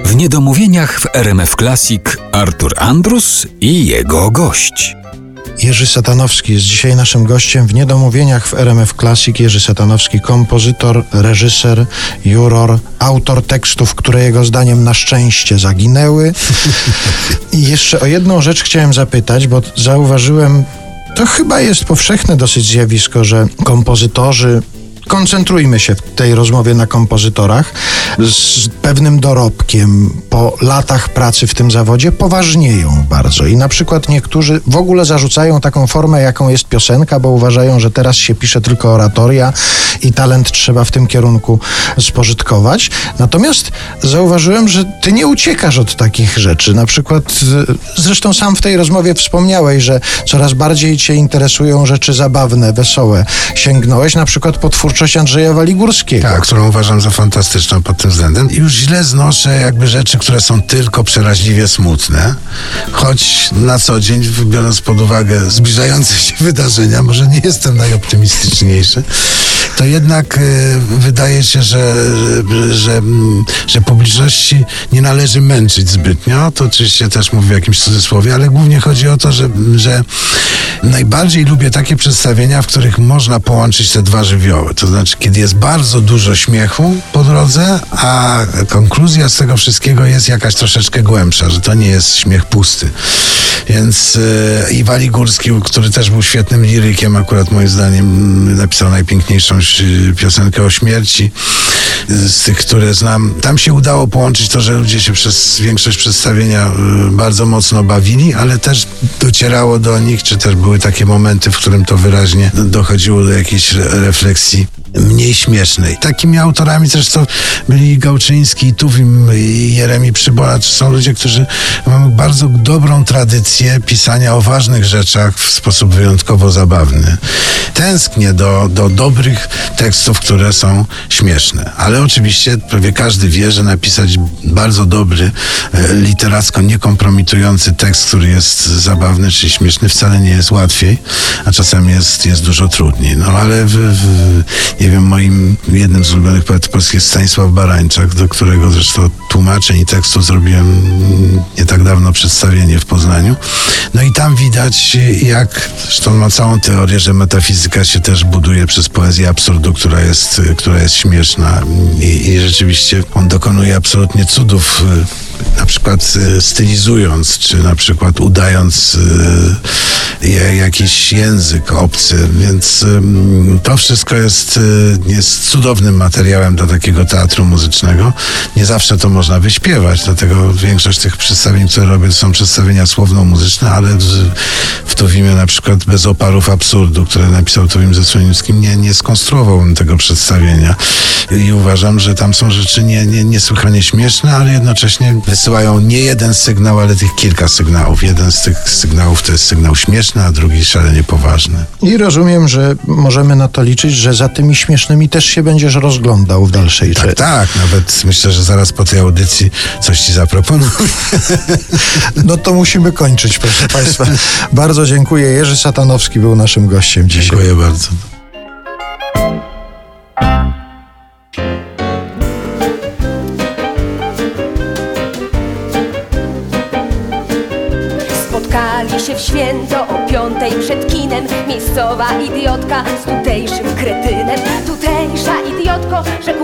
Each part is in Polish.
W niedomówieniach w RMF Classic Artur Andrus i jego gość. Jerzy Satanowski jest dzisiaj naszym gościem w Niedomówieniach w RMF Classic. Jerzy Satanowski, kompozytor, reżyser, juror, autor tekstów, które jego zdaniem na szczęście zaginęły. I jeszcze o jedną rzecz chciałem zapytać, bo zauważyłem, to chyba jest powszechne dosyć zjawisko, że kompozytorzy, koncentrujmy się w tej rozmowie na kompozytorach, z pewnym dorobkiem po latach pracy w tym zawodzie poważnieją bardzo. I na przykład niektórzy w ogóle zarzucają taką formę, jaką jest piosenka, bo uważają, że teraz się pisze tylko oratoria i talent trzeba w tym kierunku spożytkować. Natomiast zauważyłem, że ty nie uciekasz od takich rzeczy. Na przykład, zresztą sam w tej rozmowie wspomniałeś, że coraz bardziej cię interesują rzeczy zabawne, wesołe. Sięgnąłeś na przykład po twórczość Andrzeja Waligórskiego. Tak, którą uważam za fantastyczną pod tym względem. Już źle znoszę jakby rzeczy, które są tylko przeraźliwie smutne, choć na co dzień, biorąc pod uwagę zbliżające się wydarzenia, może nie jestem najoptymistyczniejszy, to jednak y, wydaje się, że, że, że, że publiczności nie należy męczyć zbytnio. To oczywiście też mówię w jakimś cudzysłowie, ale głównie chodzi o to, że, że najbardziej lubię takie przedstawienia, w których można połączyć te dwa żywioły. To znaczy, kiedy jest bardzo dużo śmiechu po drodze, a konkluzja z tego wszystkiego jest jakaś troszeczkę głębsza, że to nie jest śmiech pusty. Więc yy, Górski, który też był świetnym lirykiem, akurat moim zdaniem napisał najpiękniejszą piosenkę o śmierci z tych, które znam. Tam się udało połączyć to, że ludzie się przez większość przedstawienia bardzo mocno bawili, ale też docierało do nich, czy też były takie momenty, w którym to wyraźnie dochodziło do jakiejś refleksji mniej śmiesznej. Takimi autorami zresztą byli Gałczyński, Tuwim i Jeremi Przybola. To są ludzie, którzy mają bardzo dobrą tradycję pisania o ważnych rzeczach w sposób wyjątkowo zabawny. Tęsknię do, do dobrych tekstów, które są śmieszne. Ale oczywiście prawie każdy wie, że napisać bardzo dobry, e, literacko niekompromitujący tekst, który jest zabawny czy śmieszny, wcale nie jest łatwiej, a czasami jest, jest dużo trudniej. No ale w, w, nie wiem, moim jednym z ulubionych poetów polskich jest Stanisław Barańczak, do którego zresztą tłumaczeń i tekstu zrobiłem nie tak dawno przedstawienie w Poznaniu. No i tam widać, jak, zresztą ma całą teorię, że metafizyka się też buduje przez poezję absurdu, która jest, która jest śmieszna i, i rzeczywiście on dokonuje absolutnie cudów na przykład e, stylizując, czy na przykład udając e, jakiś język obcy, więc to wszystko jest, e, jest cudownym materiałem do takiego teatru muzycznego. Nie zawsze to można wyśpiewać, dlatego większość tych przedstawień, które robię, są przedstawienia słowno-muzyczne, ale w Tuwimie na przykład bez oparów absurdu, które napisał Tuwim Zesłoniewskim, nie, nie skonstruowałbym tego przedstawienia i uważam, że tam są rzeczy nie, nie, niesłychanie śmieszne, ale jednocześnie wysyłają nie jeden sygnał, ale tych kilka sygnałów. Jeden z tych sygnałów to jest sygnał śmieszny, a drugi szalenie poważny. I rozumiem, że możemy na to liczyć, że za tymi śmiesznymi też się będziesz rozglądał w dalszej Tak, tak. Nawet myślę, że zaraz po tej audycji coś ci zaproponuję. No to musimy kończyć, proszę Państwa. Bardzo dziękuję. Jerzy Satanowski był naszym gościem dzisiaj. Dziękuję bardzo. Spotkali się w święto o piątej przed kinem. Miejscowa idiotka z tutejszym kretynem. Tutejsza idiotko, rzekł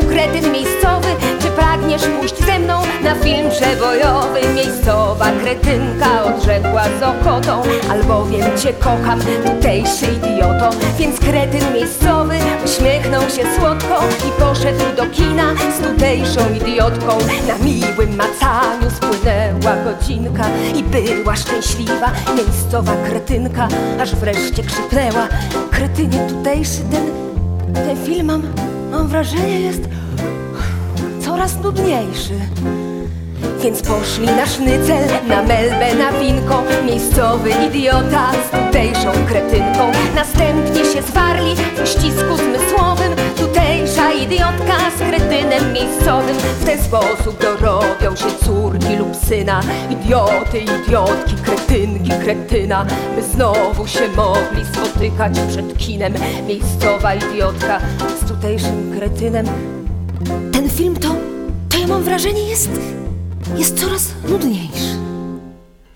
kretynka odrzekła z okotą Albowiem cię kocham, tutejszy idioto. Więc kretyn miejscowy uśmiechnął się słodko I poszedł do kina z tutejszą idiotką. Na miłym macaniu spłynęła godzinka I była szczęśliwa. Miejscowa kretynka Aż wreszcie krzyknęła. Kretynie tutejszy ten, ten film mam, mam wrażenie jest coraz nudniejszy więc poszli na sznycel, na melbę, na winko. Miejscowy idiota z tutejszą kretynką. Następnie się zwarli w uścisku zmysłowym. Tutejsza idiotka z kretynem miejscowym. W ten sposób dorobią się córki lub syna. Idioty, idiotki, kretynki, kretyna. By znowu się mogli spotykać przed kinem. Miejscowa idiotka z tutejszym kretynem. Ten film to, to ja mam wrażenie jest jest coraz nudniejszy.